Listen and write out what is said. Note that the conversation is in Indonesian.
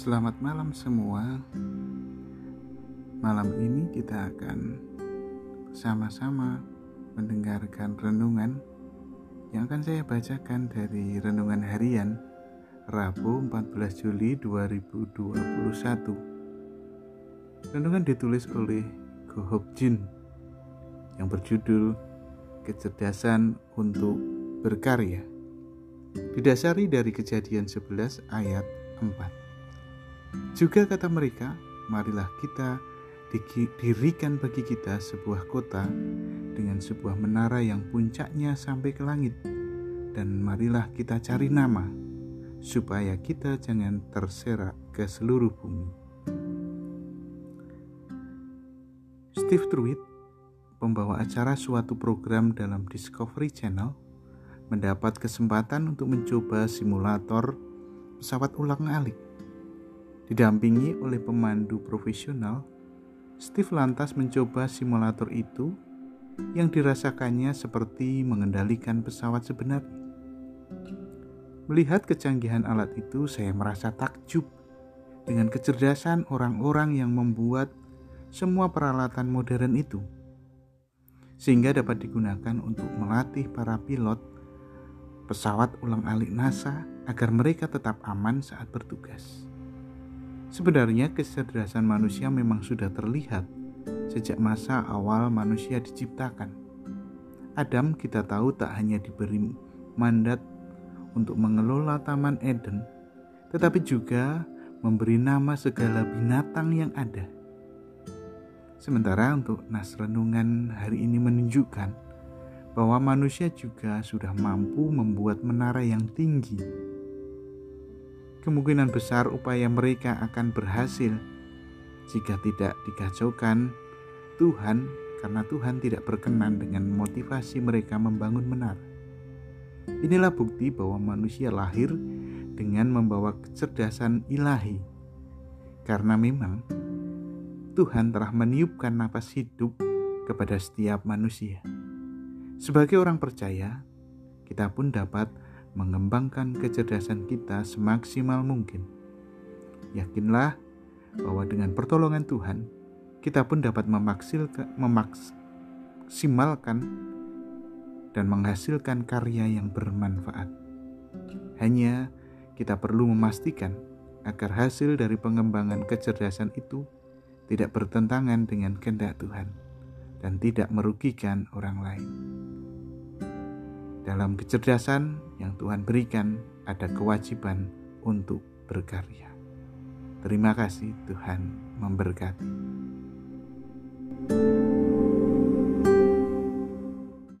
Selamat malam semua. Malam ini kita akan sama-sama mendengarkan renungan yang akan saya bacakan dari renungan harian Rabu 14 Juli 2021. Renungan ditulis oleh Go Hok Jin yang berjudul Kecerdasan untuk Berkarya. Didasari dari kejadian 11 ayat 4. Juga kata mereka, marilah kita dirikan bagi kita sebuah kota dengan sebuah menara yang puncaknya sampai ke langit. Dan marilah kita cari nama, supaya kita jangan terserak ke seluruh bumi. Steve Truitt, pembawa acara suatu program dalam Discovery Channel, mendapat kesempatan untuk mencoba simulator pesawat ulang-alik Didampingi oleh pemandu profesional, Steve lantas mencoba simulator itu yang dirasakannya seperti mengendalikan pesawat sebenarnya. Melihat kecanggihan alat itu, saya merasa takjub dengan kecerdasan orang-orang yang membuat semua peralatan modern itu, sehingga dapat digunakan untuk melatih para pilot pesawat ulang-alik NASA agar mereka tetap aman saat bertugas. Sebenarnya kecerdasan manusia memang sudah terlihat sejak masa awal manusia diciptakan. Adam kita tahu tak hanya diberi mandat untuk mengelola Taman Eden, tetapi juga memberi nama segala binatang yang ada. Sementara untuk nas renungan hari ini menunjukkan bahwa manusia juga sudah mampu membuat menara yang tinggi kemungkinan besar upaya mereka akan berhasil jika tidak dikacaukan Tuhan karena Tuhan tidak berkenan dengan motivasi mereka membangun menara. Inilah bukti bahwa manusia lahir dengan membawa kecerdasan ilahi. Karena memang Tuhan telah meniupkan napas hidup kepada setiap manusia. Sebagai orang percaya, kita pun dapat mengembangkan kecerdasan kita semaksimal mungkin. Yakinlah bahwa dengan pertolongan Tuhan, kita pun dapat memaksimalkan dan menghasilkan karya yang bermanfaat. Hanya kita perlu memastikan agar hasil dari pengembangan kecerdasan itu tidak bertentangan dengan kehendak Tuhan dan tidak merugikan orang lain. Dalam kecerdasan yang Tuhan berikan, ada kewajiban untuk berkarya. Terima kasih, Tuhan memberkati.